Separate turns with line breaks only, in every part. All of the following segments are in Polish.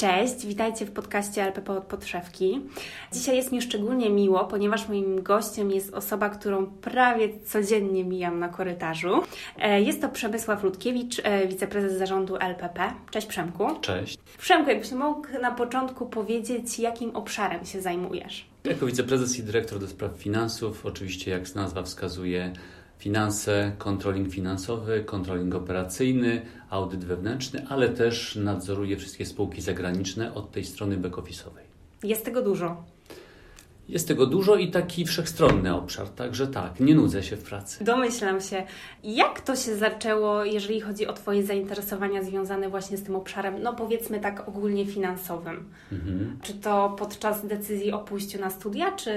Cześć, witajcie w podcaście LPP od podszewki. Dzisiaj jest mi szczególnie miło, ponieważ moim gościem jest osoba, którą prawie codziennie mijam na korytarzu. E, jest to Przemysław Ludkiewicz, e, wiceprezes zarządu LPP. Cześć Przemku.
Cześć.
Przemku, jakbyś mógł na początku powiedzieć, jakim obszarem się zajmujesz?
Jako wiceprezes i dyrektor do spraw finansów, oczywiście jak nazwa wskazuje, finanse, kontroling finansowy, kontroling operacyjny, audyt wewnętrzny, ale też nadzoruję wszystkie spółki zagraniczne od tej strony back-office'owej.
Jest tego dużo.
Jest tego dużo i taki wszechstronny obszar, także tak, nie nudzę się w pracy.
Domyślam się. Jak to się zaczęło, jeżeli chodzi o Twoje zainteresowania związane właśnie z tym obszarem, no powiedzmy tak ogólnie finansowym? Mhm. Czy to podczas decyzji o pójściu na studia, czy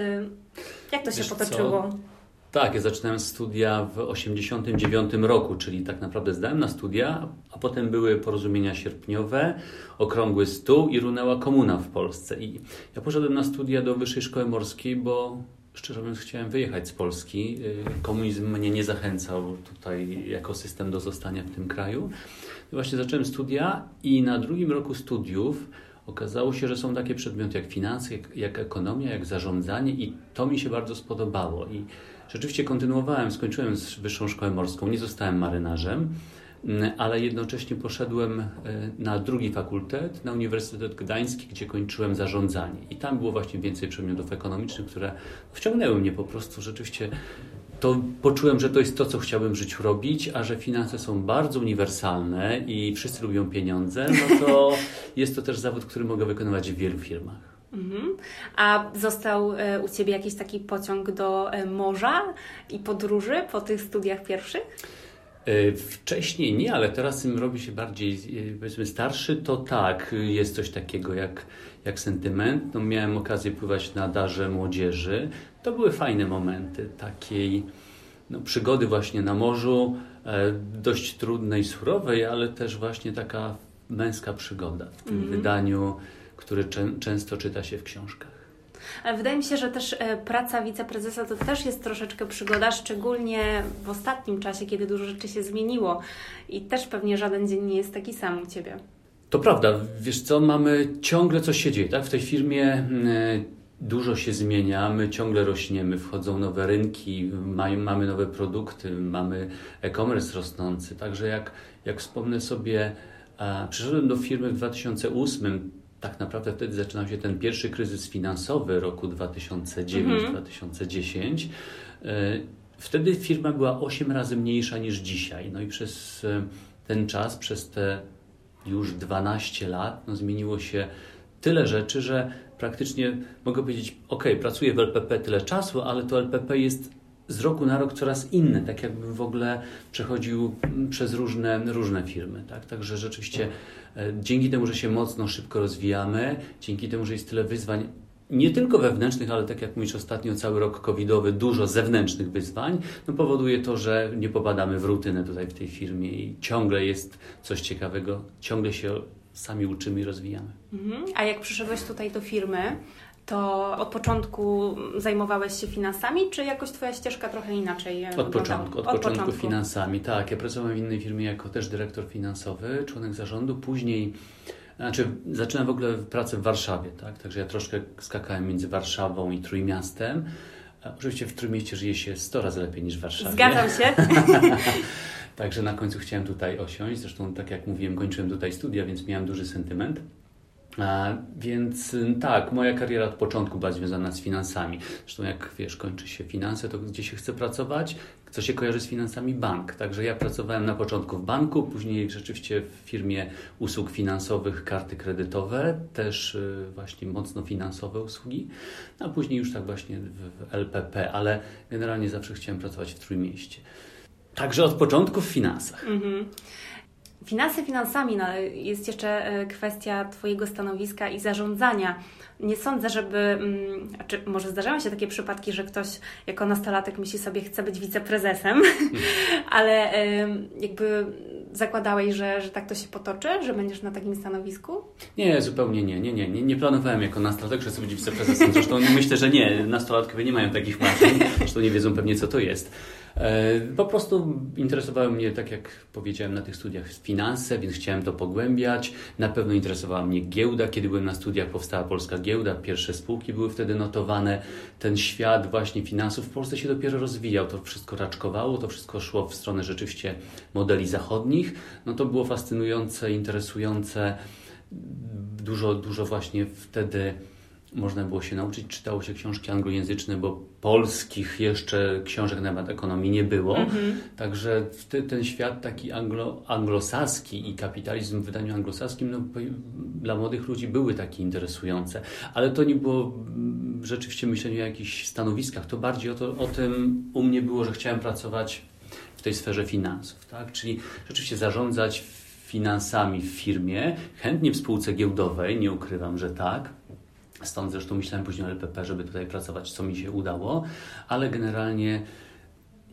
jak to się Wiesz potoczyło? Co?
Tak, ja zaczynałem studia w 89 roku, czyli tak naprawdę zdałem na studia, a potem były porozumienia sierpniowe, okrągły stół i runęła komuna w Polsce. I ja poszedłem na studia do Wyższej Szkoły Morskiej, bo szczerze mówiąc chciałem wyjechać z Polski. Komunizm mnie nie zachęcał tutaj jako system do zostania w tym kraju. I właśnie zacząłem studia i na drugim roku studiów okazało się, że są takie przedmioty jak finanse, jak, jak ekonomia, jak zarządzanie i to mi się bardzo spodobało. I Rzeczywiście kontynuowałem, skończyłem Wyższą Szkołę Morską, nie zostałem marynarzem, mm, ale jednocześnie poszedłem e, na drugi fakultet, na Uniwersytet Gdański, gdzie kończyłem zarządzanie. I tam było właśnie więcej przedmiotów ekonomicznych, które wciągnęły mnie po prostu. Rzeczywiście to poczułem, że to jest to, co chciałbym w życiu robić, a że finanse są bardzo uniwersalne i wszyscy lubią pieniądze, no to jest to też zawód, który mogę wykonywać w wielu firmach. Mhm.
A został e, u Ciebie jakiś taki pociąg do e, morza i podróży po tych studiach pierwszych?
E, wcześniej nie, ale teraz im robi się bardziej powiedzmy starszy, to tak, jest coś takiego jak, jak sentyment. No, miałem okazję pływać na darze młodzieży. To były fajne momenty takiej no, przygody właśnie na morzu, dość trudnej, surowej, ale też właśnie taka męska przygoda w tym mm. wydaniu który często czyta się w książkach.
Ale wydaje mi się, że też e, praca wiceprezesa to też jest troszeczkę przygoda, szczególnie w ostatnim czasie, kiedy dużo rzeczy się zmieniło i też pewnie żaden dzień nie jest taki sam u Ciebie.
To prawda, wiesz co, mamy ciągle coś się dzieje, tak? W tej firmie mm, e, dużo się zmienia, my ciągle rośniemy, wchodzą nowe rynki, mamy nowe produkty, mamy e-commerce rosnący, także jak, jak wspomnę sobie, przyszedłem do firmy w 2008, tak naprawdę wtedy zaczynał się ten pierwszy kryzys finansowy roku 2009-2010. E, wtedy firma była 8 razy mniejsza niż dzisiaj. No i przez e, ten czas, przez te już 12 lat, no zmieniło się tyle rzeczy, że praktycznie mogę powiedzieć, ok, pracuję w LPP tyle czasu, ale to LPP jest z roku na rok coraz inne, tak jakbym w ogóle przechodził przez różne, różne firmy. Tak? Także rzeczywiście e, dzięki temu, że się mocno, szybko rozwijamy, dzięki temu, że jest tyle wyzwań, nie tylko wewnętrznych, ale tak jak mówisz ostatnio, cały rok covidowy, dużo zewnętrznych wyzwań, no powoduje to, że nie popadamy w rutynę tutaj w tej firmie i ciągle jest coś ciekawego, ciągle się sami uczymy i rozwijamy.
Mhm. A jak przyszedłeś tutaj do firmy, to od początku zajmowałeś się finansami, czy jakoś Twoja ścieżka trochę inaczej?
Od początku, od, od początku, początku finansami, tak. Ja pracowałem w innej firmie jako też dyrektor finansowy, członek zarządu, później znaczy, zaczynałem w ogóle pracę w Warszawie, tak? Także ja troszkę skakałem między Warszawą i Trójmiastem. Oczywiście w Trójmieście żyje się 100 razy lepiej niż w Warszawie.
Zgadzam się.
Także na końcu chciałem tutaj osiąść. Zresztą, tak jak mówiłem, kończyłem tutaj studia, więc miałem duży sentyment. Więc y, tak, moja kariera od początku była związana z finansami. Zresztą jak wiesz, kończy się finanse, to gdzie się chce pracować? Co się kojarzy z finansami? Bank. Także ja pracowałem na początku w banku, później rzeczywiście w firmie usług finansowych, karty kredytowe, też y, właśnie mocno finansowe usługi, a później już tak właśnie w LPP, ale generalnie zawsze chciałem pracować w Trójmieście. Także od początku w finansach. Mhm.
Finanse finansami, no, jest jeszcze e, kwestia Twojego stanowiska i zarządzania. Nie sądzę, żeby, mm, czy może zdarzają się takie przypadki, że ktoś jako nastolatek myśli sobie, chce być wiceprezesem, ale jakby zakładałeś, że, że tak to się potoczy, że będziesz na takim stanowisku?
Nie, zupełnie nie. Nie, nie, nie, nie planowałem jako nastolatek, że chcę być wiceprezesem. Zresztą myślę, że nie, nastolatkowie nie mają takich marzeń, zresztą nie wiedzą pewnie, co to jest. E, po prostu interesowały mnie, tak jak powiedziałem na tych studiach, finanse, więc chciałem to pogłębiać. Na pewno interesowała mnie giełda. Kiedy byłem na studiach, powstała polska giełda, pierwsze spółki były wtedy notowane. Ten świat właśnie finansów w Polsce się dopiero rozwijał. To wszystko raczkowało, to wszystko szło w stronę rzeczywiście modeli zachodnich. No to było fascynujące, interesujące. Dużo, dużo właśnie wtedy można było się nauczyć. Czytało się książki anglojęzyczne, bo polskich jeszcze książek na temat ekonomii nie było. Mhm. Także ten świat taki anglo, anglosaski i kapitalizm w wydaniu anglosaskim no, dla młodych ludzi były takie interesujące. Ale to nie było mm, rzeczywiście myślenie o jakichś stanowiskach. To bardziej o, to, o tym u mnie było, że chciałem pracować w tej sferze finansów. Tak? Czyli rzeczywiście zarządzać finansami w firmie, chętnie w spółce giełdowej, nie ukrywam, że tak Stąd zresztą myślałem później o LPP, żeby tutaj pracować, co mi się udało, ale generalnie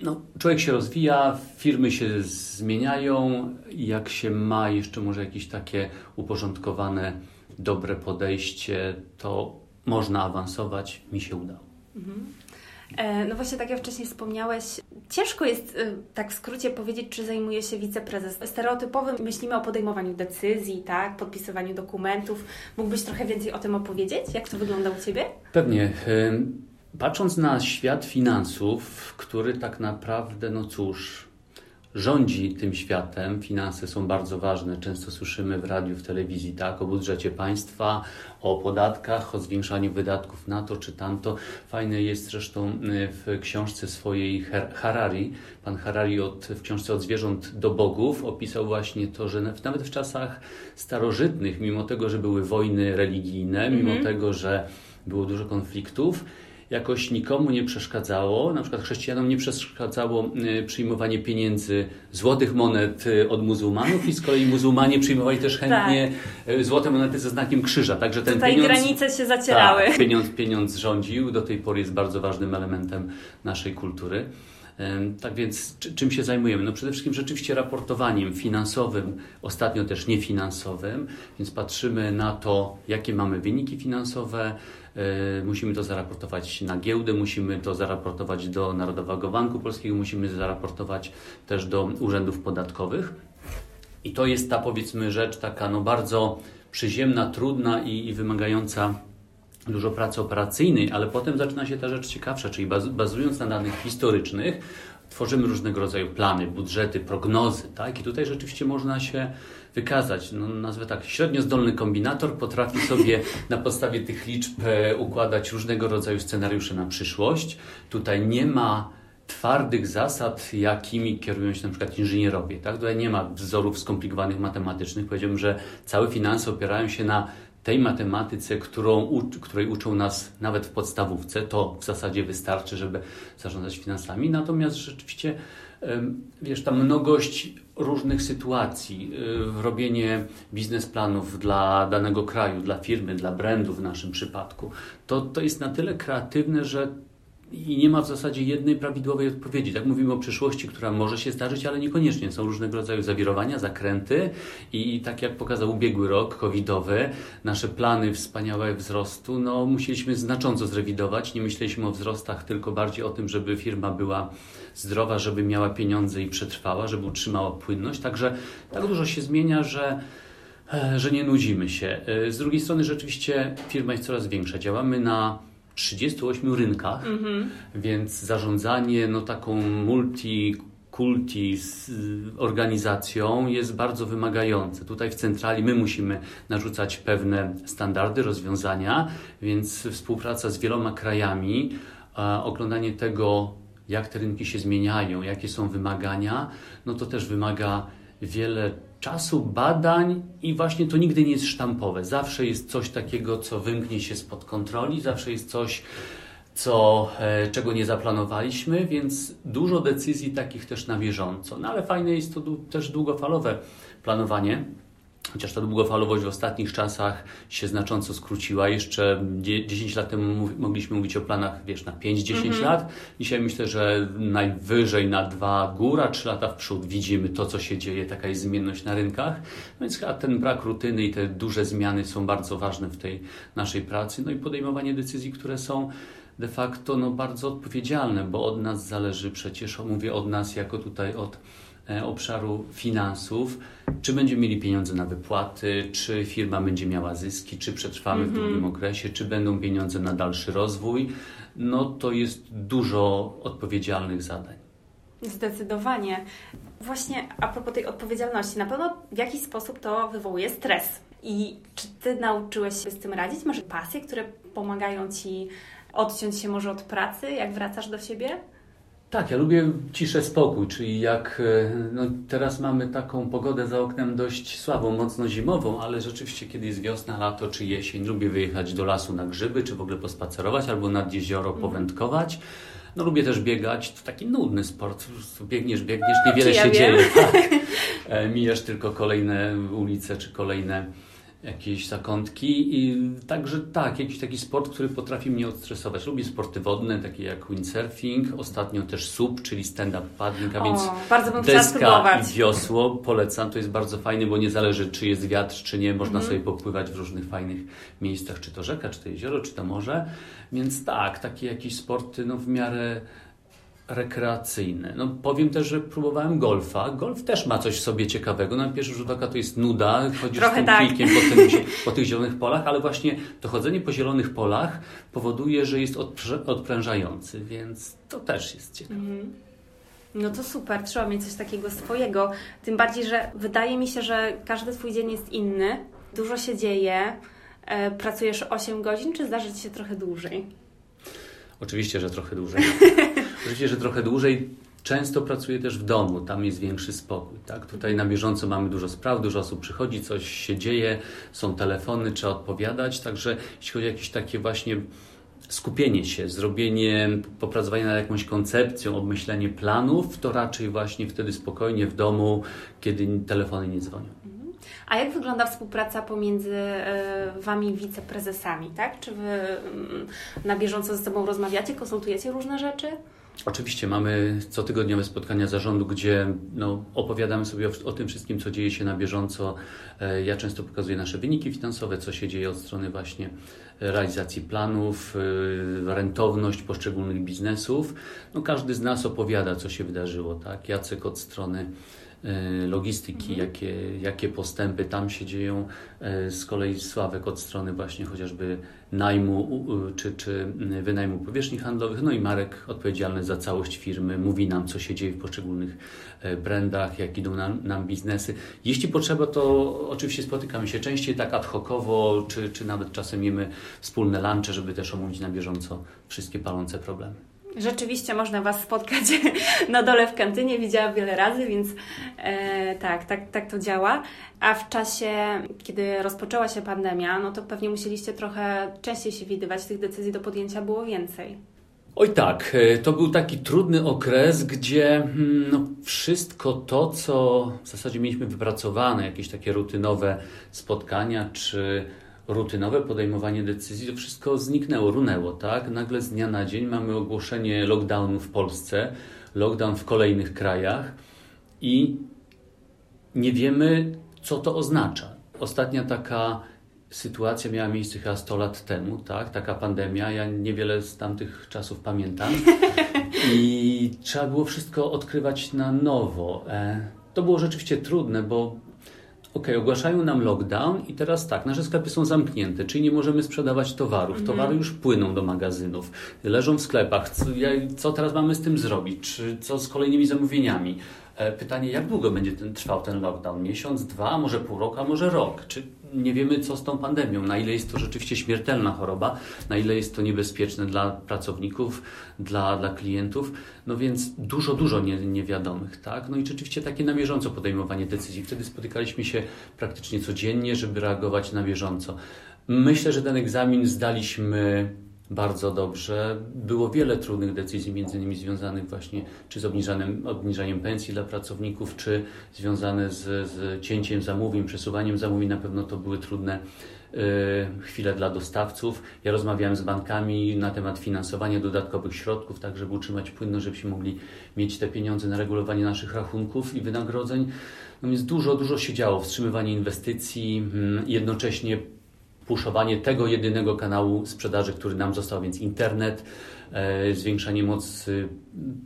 no, człowiek się rozwija, firmy się zmieniają. Jak się ma jeszcze może jakieś takie uporządkowane, dobre podejście, to można awansować. Mi się udało. Mhm.
E, no właśnie, tak jak wcześniej wspomniałeś, ciężko jest e, tak w skrócie powiedzieć, czy zajmuje się wiceprezes. Stereotypowo myślimy o podejmowaniu decyzji, tak, podpisywaniu dokumentów. Mógłbyś trochę więcej o tym opowiedzieć? Jak to wygląda u Ciebie?
Pewnie. Patrząc na świat finansów, który tak naprawdę, no cóż, rządzi tym światem. Finanse są bardzo ważne. Często słyszymy w radiu, w telewizji, tak, o budżecie państwa, o podatkach, o zwiększaniu wydatków na to czy tamto. Fajne jest zresztą y, w książce swojej Harari. Pan Harari od, w książce Od zwierząt do bogów opisał właśnie to, że nawet w czasach starożytnych, mimo tego, że były wojny religijne, mimo mm -hmm. tego, że było dużo konfliktów, jakoś nikomu nie przeszkadzało, na przykład chrześcijanom nie przeszkadzało y, przyjmowanie pieniędzy, złotych monet y, od muzułmanów i z kolei muzułmanie przyjmowali też chętnie tak. Złote monety ze znakiem krzyża.
Także ten Tutaj pieniądz, granice się zacierały.
Tak, pieniądz, pieniądz rządził, do tej pory jest bardzo ważnym elementem naszej kultury. Tak więc czym się zajmujemy? No przede wszystkim rzeczywiście raportowaniem finansowym, ostatnio też niefinansowym, więc patrzymy na to, jakie mamy wyniki finansowe, E, musimy to zaraportować na giełdę, musimy to zaraportować do Narodowego Banku Polskiego, musimy zaraportować też do urzędów podatkowych. I to jest ta powiedzmy rzecz taka no bardzo przyziemna, trudna i, i wymagająca dużo pracy operacyjnej, ale potem zaczyna się ta rzecz ciekawsza, czyli bazując na danych historycznych, tworzymy różnego rodzaju plany, budżety, prognozy, tak? I tutaj rzeczywiście można się wykazać. No, nazwę tak, średnio zdolny kombinator potrafi sobie na podstawie tych liczb e, układać różnego rodzaju scenariusze na przyszłość. Tutaj nie ma twardych zasad, jakimi kierują się na przykład inżynierowie. Tak? Tutaj nie ma wzorów skomplikowanych matematycznych. Powiedziałbym, że całe finanse opierają się na tej matematyce, którą, której uczą nas nawet w podstawówce. To w zasadzie wystarczy, żeby zarządzać finansami. Natomiast rzeczywiście wiesz, ta mnogość różnych sytuacji, y, robienie biznesplanów dla danego kraju, dla firmy, dla brandu w naszym przypadku, to, to jest na tyle kreatywne, że i nie ma w zasadzie jednej prawidłowej odpowiedzi. Tak mówimy o przyszłości, która może się zdarzyć, ale niekoniecznie. Są różnego rodzaju zawirowania, zakręty i tak jak pokazał ubiegły rok covidowy, nasze plany wspaniałe wzrostu, no musieliśmy znacząco zrewidować. Nie myśleliśmy o wzrostach, tylko bardziej o tym, żeby firma była zdrowa, żeby miała pieniądze i przetrwała, żeby utrzymała płynność. Także tak dużo się zmienia, że e, że nie nudzimy się. E, z drugiej strony rzeczywiście firma jest coraz większa. Działamy na 38 rynkach, mm-hmm. więc zarządzanie no, taką multi kulti z organizacją jest bardzo wymagające. Tutaj w centrali my musimy narzucać pewne standardy, rozwiązania, więc współpraca z wieloma krajami, oglądanie tego, jak te rynki się zmieniają, jakie są wymagania, no to też wymaga wiele czasu, badań i właśnie to nigdy nie jest sztampowe. Zawsze jest coś takiego, co wymknie się spod kontroli, zawsze jest coś, co, e, czego nie zaplanowaliśmy, więc dużo decyzji takich też na bieżąco. No ale fajne jest to też długofalowe planowanie. Chociaż ta długofalowość w ostatnich czasach się znacząco skróciła. Jeszcze 10 lat temu mogliśmy mówić o planach, wiesz, na 5-10 mm -hmm. lat. Dzisiaj myślę, że najwyżej na dwa, góra 3 lata w przód widzimy to, co się dzieje, taka jest zmienność na rynkach. No więc chyba ten brak rutyny i te duże zmiany są bardzo ważne w tej naszej pracy. No i podejmowanie decyzji, które są de facto no, bardzo odpowiedzialne, bo od nas zależy przecież, mówię od nas jako tutaj od obszaru finansów, czy będziemy mieli pieniądze na wypłaty, czy firma będzie miała zyski, czy przetrwamy w długim okresie, czy będą pieniądze na dalszy rozwój. No to jest dużo odpowiedzialnych zadań.
Zdecydowanie. Właśnie a propos tej odpowiedzialności, na pewno w jakiś sposób to wywołuje stres. I czy ty nauczyłeś się z tym radzić? Masz pasje, które pomagają ci odciąć się może od pracy, jak wracasz do siebie?
Tak, ja lubię ciszę, spokój, czyli jak e, no teraz mamy taką pogodę za oknem dość słabą, mocno zimową, ale rzeczywiście kiedy jest wiosna, lato czy jesień, lubię wyjechać do lasu na grzyby, czy w ogóle pospacerować, albo nad jezioro mhm. powędkować. No lubię też biegać, to taki nudny sport, biegniesz, biegniesz, niewiele ja się dzieje. Tak. E, mijasz tylko kolejne ulice, czy kolejne jakieś zakątki i także tak, jakiś taki sport, który potrafi mnie odstresować. Lubię sporty wodne, takie jak windsurfing, ostatnio też SUP, czyli stand-up paddling, a więc
bardzo bym
deska i wiosło polecam, to jest bardzo fajne, bo nie zależy czy jest wiatr, czy nie, można mm. sobie popływać w różnych fajnych miejscach, czy to rzeka, czy to jezioro, czy to morze, więc tak, takie jakieś sporty no w miarę rekreacyjne. No, powiem też, że próbowałem golfa. Golf też ma coś w sobie ciekawego. Na pierwszy rzut oka to jest nuda, chodzisz Trochę z tym tak. Klikiem po, tym, po, tych zielonych polach, ale właśnie to chodzenie po zielonych polach powoduje, że jest odprężający, więc to też jest ciekawe. Mhm.
No to super, trzeba mieć coś takiego swojego. Tym bardziej, że wydaje mi się, że każdy Twój dzień jest inny, dużo się dzieje. E, pracujesz 8 godzin, czy zdarzy Ci się trochę dłużej?
Oczywiście, że trochę dłużej. Oczywiście, że trochę dłużej. Często pracuję też w domu, tam jest większy spokój. Tak? Tutaj na bieżąco mamy dużo spraw, dużo osób przychodzi, coś się dzieje, są telefony, trzeba odpowiadać. Także jeśli chodzi o jakieś takie właśnie skupienie się, zrobienie, popracowanie nad jakąś koncepcją, obmyślenie planów, to raczej właśnie wtedy spokojnie w domu, kiedy telefony nie dzwonią.
A jak wygląda współpraca pomiędzy e, Wami wiceprezesami, tak? Czy Wy mm, na bieżąco ze sobą rozmawiacie, konsultujecie różne rzeczy?
Oczywiście mamy cotygodniowe spotkania zarządu, gdzie no, opowiadamy sobie o, o, tym wszystkim, co dzieje się na bieżąco. E, ja często pokazuję nasze wyniki finansowe, co się dzieje od strony właśnie realizacji planów, e, rentowność poszczególnych biznesów. No, każdy z nas opowiada, co się wydarzyło. Tak? Jacek od strony logistyki, mhm. jakie, jakie postępy tam się dzieją. E, z kolei Sławek od strony właśnie chociażby najmu czy, czy wynajmu powierzchni handlowych, no i Marek odpowiedzialny za całość firmy, mówi nam, co się dzieje w poszczególnych e, brandach, jak idą nam, nam biznesy. Jeśli potrzeba, to oczywiście spotykamy się częściej tak ad hocowo, czy, czy nawet czasem jemy wspólne lunche, żeby też omówić na bieżąco wszystkie palące problemy.
Rzeczywiście można Was spotkać na dole w kantynie, widziałam wiele razy, więc e, tak, tak, tak to działa. A w czasie, kiedy rozpoczęła się pandemia, no to pewnie musieliście trochę częściej się widywać, tych decyzji do podjęcia było więcej.
Oj tak, e, to był taki trudny okres, gdzie hmm, no, wszystko to, co w zasadzie mieliśmy wypracowane, jakieś takie rutynowe spotkania czy rutynowe podejmowanie decyzji, to wszystko zniknęło, runęło, tak? Nagle z dnia na dzień mamy ogłoszenie lockdownu w Polsce, lockdown w kolejnych krajach i nie wiemy, co to oznacza. Ostatnia taka sytuacja miała miejsce chyba 100 lat temu, tak? Taka pandemia. Ja niewiele z tamtych czasów pamiętam. I trzeba było wszystko odkrywać na nowo. E, to było rzeczywiście trudne, bo OK, ogłaszają nam lockdown i teraz tak, nasze sklepy są zamknięte, czyli nie możemy sprzedawać towarów. Mhm. Towary już płyną do magazynów, leżą w sklepach. Co, co teraz mamy z tym zrobić? Czy co z kolejnymi zamówieniami? E, pytanie, jak długo będzie ten, trwał ten lockdown? Miesiąc, dwa, może pół roku, a może rok? Czy nie wiemy, co z tą pandemią? Na ile jest to rzeczywiście śmiertelna choroba? Na ile jest to niebezpieczne dla pracowników, dla, dla klientów? No więc dużo, dużo nie, niewiadomych, tak? No i rzeczywiście takie na bieżąco podejmowanie decyzji. Wtedy spotykaliśmy się praktycznie codziennie, żeby reagować na bieżąco. Myślę, że ten egzamin zdaliśmy bardzo dobrze. Było wiele trudnych decyzji, między innymi związanych właśnie czy z obniżaniem, obniżaniem pensji dla pracowników, czy związane z, z cięciem zamówień, przesuwaniem zamówień. Na pewno to były trudne y, chwile dla dostawców. Ja rozmawiałem z bankami na temat finansowania dodatkowych środków, tak żeby utrzymać płynność, żebyśmy mogli mieć te pieniądze na regulowanie naszych rachunków i wynagrodzeń. No więc dużo, dużo się działo. Wstrzymywanie inwestycji, mm, jednocześnie puszowanie tego jedynego kanału sprzedaży, który nam został, więc internet, e, zwiększanie mocy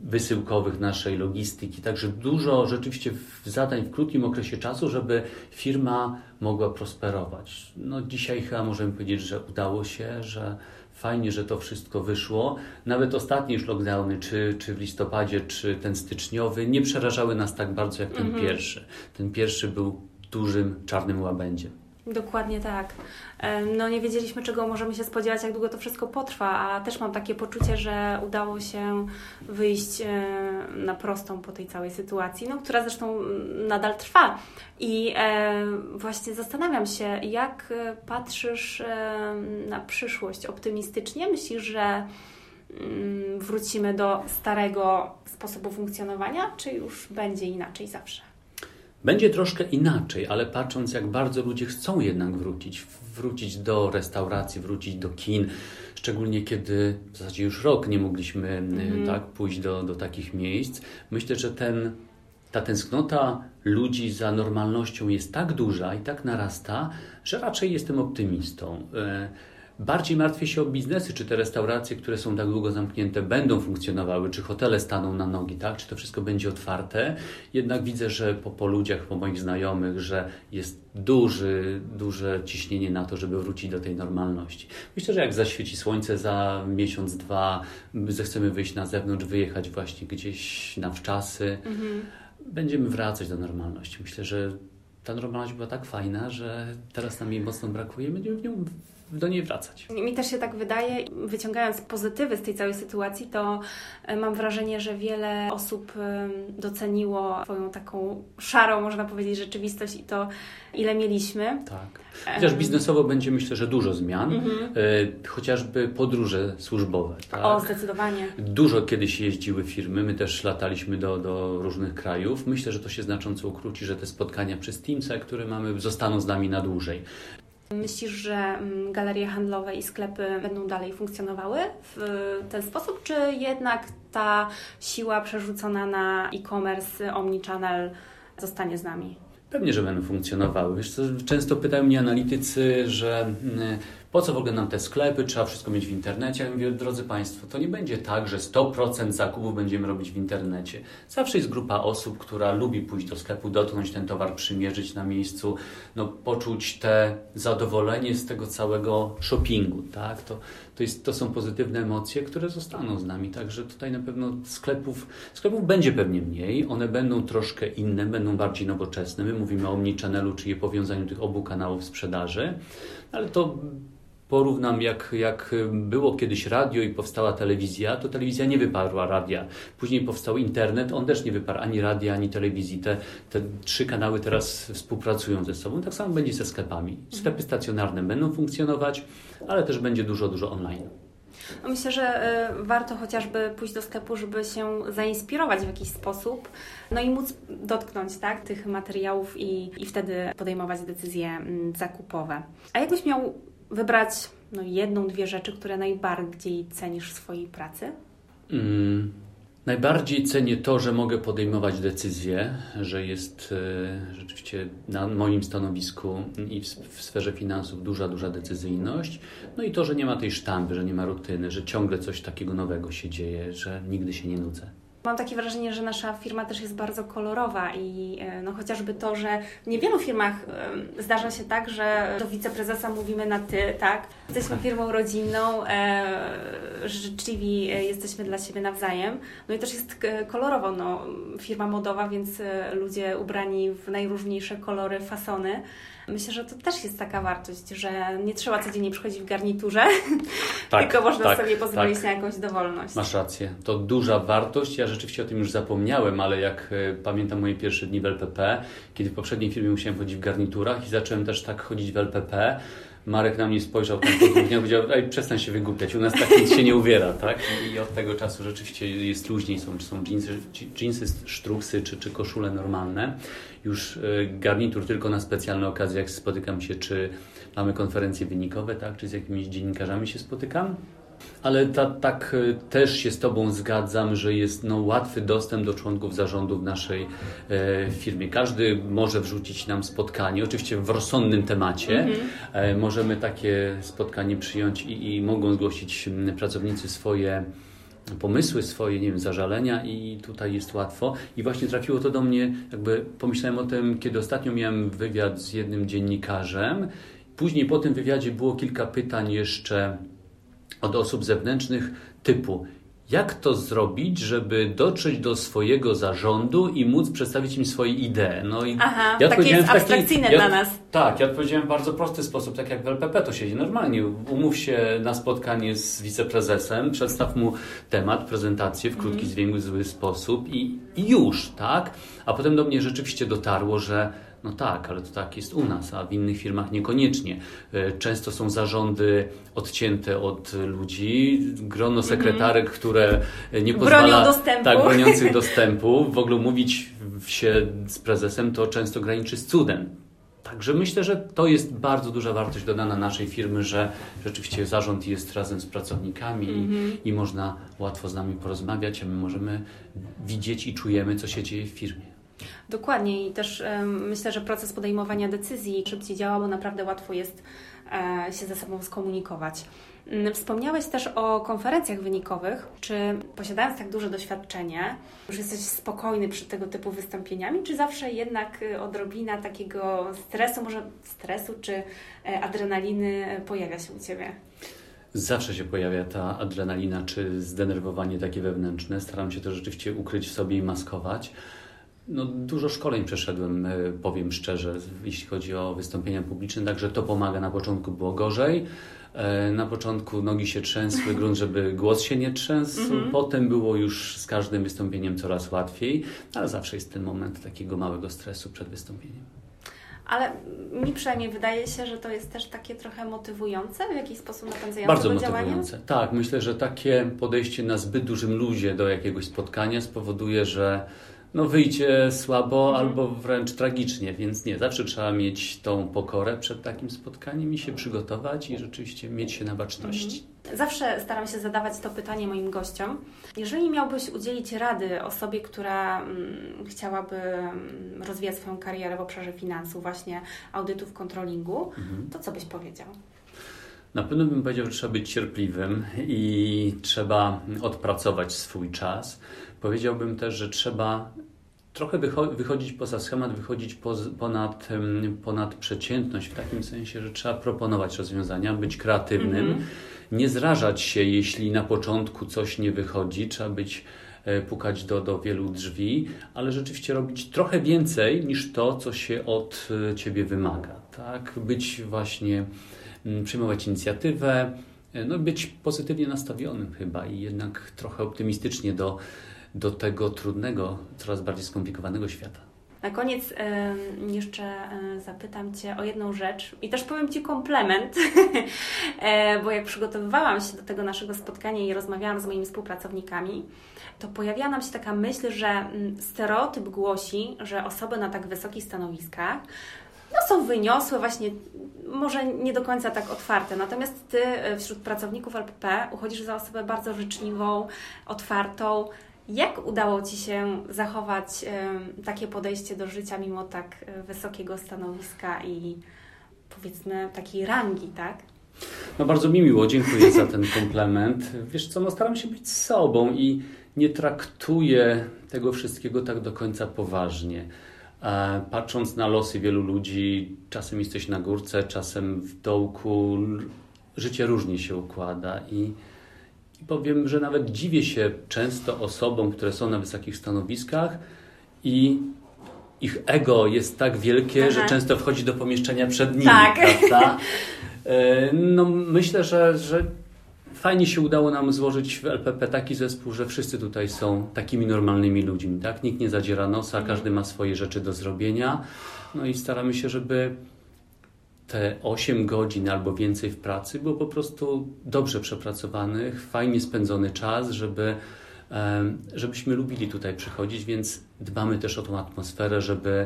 wysyłkowych naszej logistyki. Także dużo rzeczywiście zadań w krótkim okresie czasu, żeby firma mogła prosperować. No dzisiaj chyba możemy powiedzieć, że udało się, że fajnie, że to wszystko wyszło. Nawet ostatnie już lockdowny, czy, czy w listopadzie, czy ten styczniowy, nie przerażały nas tak bardzo jak ten mhm. pierwszy. Ten pierwszy był dużym czarnym łabędziem.
Dokładnie tak. No nie wiedzieliśmy, czego możemy się spodziewać, jak długo to wszystko potrwa, a też mam takie poczucie, że udało się wyjść na prostą po tej całej sytuacji, no, która zresztą nadal trwa. I właśnie zastanawiam się, jak patrzysz na przyszłość optymistycznie? Myślisz, że mm, wrócimy do starego sposobu funkcjonowania, czy już będzie inaczej zawsze?
Będzie troszkę inaczej, ale patrząc, jak bardzo ludzie chcą jednak wrócić, wrócić do restauracji, wrócić do kin, szczególnie kiedy w zasadzie już rok nie mogliśmy mm. tak, pójść do, do takich miejsc, myślę, że ten, ta tęsknota ludzi za normalnością jest tak duża i tak narasta, że raczej jestem optymistą. Bardziej martwię się o biznesy, czy te restauracje, które są tak długo zamknięte, będą funkcjonowały, czy hotele staną na nogi, tak? czy to wszystko będzie otwarte. Jednak widzę, że po, po ludziach, po moich znajomych, że jest duży, duże ciśnienie na to, żeby wrócić do tej normalności. Myślę, że jak zaświeci słońce za miesiąc, dwa, zechcemy wyjść na zewnątrz, wyjechać właśnie gdzieś na wczasy, mhm. będziemy wracać do normalności. Myślę, że ta normalność była tak fajna, że teraz nam jej mocno brakuje, będziemy w nią do niej wracać.
Mi też się tak wydaje, wyciągając pozytywy z tej całej sytuacji, to e, mam wrażenie, że wiele osób e, doceniło swoją taką szarą, można powiedzieć, rzeczywistość i to, ile mieliśmy.
Tak. Chociaż biznesowo będzie myślę, że dużo zmian, mhm. E, chociażby podróże służbowe. Tak?
O, zdecydowanie.
Dużo kiedyś jeździły firmy, my też lataliśmy do, do różnych krajów. Myślę, że to się znacząco ukróci, że te spotkania przez Teamsa, które mamy, zostaną z nami na dłużej.
Myślisz, że mm, galerie handlowe i sklepy będą dalej funkcjonowały w ten sposób, czy jednak ta siła przerzucona na e-commerce, omnichannel zostanie z nami?
Pewnie, że będą funkcjonowały. Wiesz, często pytają mnie analitycy, że mm, po co w ogóle nam te sklepy, trzeba wszystko mieć w internecie. Ja mówię, drodzy Państwo, to nie będzie tak, że 100% zakupów będziemy robić w internecie. Zawsze jest grupa osób, która lubi pójść do sklepu, dotknąć ten towar, przymierzyć na miejscu, no, poczuć te zadowolenie z tego całego shoppingu. Tak? To, to, jest, to są pozytywne emocje, które zostaną z nami. Także tutaj na pewno sklepów, sklepów będzie pewnie mniej, one będą troszkę inne, będą bardziej nowoczesne. My mówimy o omnichannelu, czyli powiązaniu tych obu kanałów sprzedaży, ale to porównam, jak, jak było kiedyś radio i powstała telewizja, to telewizja nie wyparła radia. Później powstał internet, on też nie wyparł ani radia, ani telewizji. Te, te trzy kanały teraz współpracują ze sobą. Tak samo będzie ze sklepami. Sklepy stacjonarne będą funkcjonować, ale też będzie dużo, dużo online.
No myślę, że y, warto chociażby pójść do sklepu, żeby się zainspirować w jakiś sposób, no i móc dotknąć tak, tych materiałów i, i wtedy podejmować decyzje mm, zakupowe. A jakbyś miał wybrać no, jedną, dwie rzeczy, które najbardziej cenisz w swojej pracy?
Mm, najbardziej cenię to, że mogę podejmować decyzje, że jest e, rzeczywiście na moim stanowisku i w, w sferze finansów duża, duża decyzyjność. No i to, że nie ma tej sztampy, że nie ma rutyny, że ciągle coś takiego nowego się dzieje, że nigdy się nie nudzę.
Mam takie wrażenie, że nasza firma też jest bardzo kolorowa i e, no, chociażby to, że w niewielu firmach e, zdarza się tak, że do wiceprezesa mówimy na ty, tak? Jesteśmy firmą rodzinną, e, życzliwi jesteśmy dla siebie nawzajem. No i też jest kolorowo, no, firma modowa, więc ludzie ubrani w najróżniejsze kolory, fasony. Myślę, że to też jest taka wartość, że nie trzeba codziennie przychodzić w garniturze, tak, tylko można tak, sobie pozwolić tak. na jakąś dowolność.
Masz rację. To duża wartość. Ja rzeczywiście o tym już zapomniałem, ale jak e, pamiętam moje pierwsze dni w LPP, kiedy w poprzedniej firmie musiałem chodzić w garniturach i zacząłem też tak chodzić w LPP, Marek na mnie spojrzał tam po powiedział, ej, przestań się wygłupiać, u nas tak nic się nie uwiera, tak? I od tego czasu rzeczywiście jest luźniej, są, są jeansy, jeansy sztruksy czy, czy koszule normalne. Już e, garnitur tylko na specjalne okazje, jak spotykam się, czy mamy konferencje wynikowe, tak? Czy z jakimiś dziennikarzami się spotykam. Ale ta, tak e, też się z Tobą zgadzam, że jest no, łatwy dostęp do członków zarządu w naszej e, firmie. Każdy może wrzucić nam spotkanie, oczywiście w rozsądnym temacie. Mm -hmm. e, możemy takie spotkanie przyjąć i, i mogą zgłosić pracownicy swoje pomysły swoje, nie wiem, zażalenia i tutaj jest łatwo. I właśnie trafiło to do mnie, jakby pomyślałem o tym, kiedy ostatnio miałem wywiad z jednym dziennikarzem. Później po tym wywiadzie było kilka pytań jeszcze od osób zewnętrznych typu jak to zrobić, żeby dotrzeć do swojego zarządu i móc przedstawić im swoje idee?
No i Aha, ja takie jest abstrakcyjne
ja,
dla nas.
Tak, ja odpowiedziałem w bardzo prosty sposób, tak jak w LPP to siedzi normalnie. Umów się na spotkanie z wiceprezesem, przedstaw mu temat, prezentację w krótki, mm. zwięzły sposób i, i już, tak? A potem do mnie rzeczywiście dotarło, że no tak, ale to tak jest u nas, a w innych firmach niekoniecznie. E, często są zarządy odcięte od ludzi, grono mhm. sekretarek, które nie pozwala...
Bronią dostępu.
Tak, broniących dostępu. W ogóle mówić się z prezesem to często graniczy z cudem. Także myślę, że to jest bardzo duża wartość dodana naszej firmy, że rzeczywiście zarząd jest razem z pracownikami mm -hmm. i, mhm. i można łatwo z nami porozmawiać, a my możemy widzieć i czujemy, co się dzieje w firmie.
Dokładnie i też myślę, że proces podejmowania decyzji szybciej działa, bo naprawdę łatwo jest e, się ze sobą skomunikować. Mm, wspomniałeś też o konferencjach wynikowych. Czy posiadając tak duże doświadczenie, już jesteś spokojny przed tego typu wystąpieniami, czy zawsze jednak y, odrobina takiego stresu, może stresu czy e, adrenaliny pojawia się u Ciebie?
Zawsze się pojawia ta adrenalina czy zdenerwowanie takie wewnętrzne. Staram się to rzeczywiście ukryć w sobie i maskować. No, dużo szkoleń przeszedłem, e, powiem szczerze, jeśli chodzi o wystąpienia publiczne, także to pomaga. Na początku było gorzej. E, na początku nogi się trzęsły, grunt, żeby głos się nie trzęsł. Mhm. Potem było już z każdym wystąpieniem coraz łatwiej, ale zawsze jest ten moment takiego małego stresu przed wystąpieniem.
Ale mi przynajmniej wydaje się, że to jest też takie trochę motywujące, w jakiś sposób napędzające
Bardzo do motywujące. Działania? Tak, myślę, że takie podejście na zbyt dużym luzie do jakiegoś spotkania spowoduje, że no wyjdzie słabo mhm. albo wręcz tragicznie, więc nie, zawsze trzeba mieć tą pokorę przed takim spotkaniem i się przygotować i rzeczywiście mieć się na baczności.
Mhm. Zawsze staram się zadawać to pytanie moim gościom. Jeżeli miałbyś udzielić rady osobie, która mm, chciałaby mm, rozwijać swoją karierę w obszarze finansów, właśnie audytów, kontrolingu, mhm. to co byś powiedział?
Na pewno bym powiedział, że trzeba być cierpliwym i trzeba odpracować swój czas. Powiedziałbym też, że trzeba trochę wychodzić poza schemat, wychodzić ponad, ponad przeciętność, w takim sensie, że trzeba proponować rozwiązania, być kreatywnym, mm -hmm. nie zrażać się, jeśli na początku coś nie wychodzi, trzeba być e, pukać do, do wielu drzwi, ale rzeczywiście robić trochę więcej niż to, co się od e, ciebie wymaga. Tak? Być właśnie, przyjmować inicjatywę, e, no być pozytywnie nastawionym chyba i jednak trochę optymistycznie do, do tego trudnego, coraz bardziej skomplikowanego świata.
Na koniec jeszcze zapytam Cię o jedną rzecz i też powiem Ci komplement, e, bo jak przygotowywałam się do tego naszego spotkania i rozmawiałam z moimi współpracownikami, to pojawiła nam się taka myśl, że mm, stereotyp głosi, że osoby na tak wysokich stanowiskach no, są wyniosłe, właśnie może nie do końca tak otwarte. Natomiast Ty e, wśród pracowników LPP uchodzisz za osobę bardzo życzliwą, otwartą, jak udało Ci się zachować takie podejście do życia mimo tak e, wysokiego stanowiska i powiedzmy takiej rangi, tak?
No bardzo mi miło, dziękuję za ten komplement. Wiesz co, no staram się być sobą i nie traktuję tego wszystkiego tak do końca poważnie. E, patrząc na losy wielu ludzi, czasem jesteś na górce, czasem w dołku, życie różnie się układa i i powiem, że nawet dziwię się często osobom, które są na wysokich stanowiskach i ich ego jest tak wielkie, Aha. że często wchodzi do pomieszczenia przed nimi, tak. prawda? E, no myślę, że, że fajnie się udało nam złożyć w LPP taki zespół, że wszyscy tutaj są takimi normalnymi ludźmi, tak? Nikt nie zadziera nosa, mhm. każdy ma swoje rzeczy do zrobienia. No i staramy się, żeby te 8 godzin albo więcej w pracy było po prostu dobrze przepracowanych, fajnie spędzony czas, żeby, żebyśmy lubili tutaj przychodzić, więc dbamy też o tą atmosferę, żeby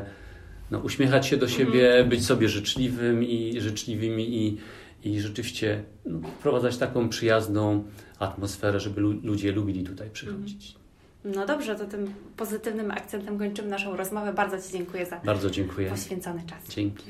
no, uśmiechać się do siebie, mhm. być sobie życzliwym i życzliwymi i, i rzeczywiście no, wprowadzać taką przyjazną atmosferę, żeby lu ludzie lubili tutaj przychodzić.
No dobrze, to tym pozytywnym akcentem kończymy naszą rozmowę. Bardzo Ci dziękuję za
Bardzo dziękuję.
poświęcony czas.
Dzięki.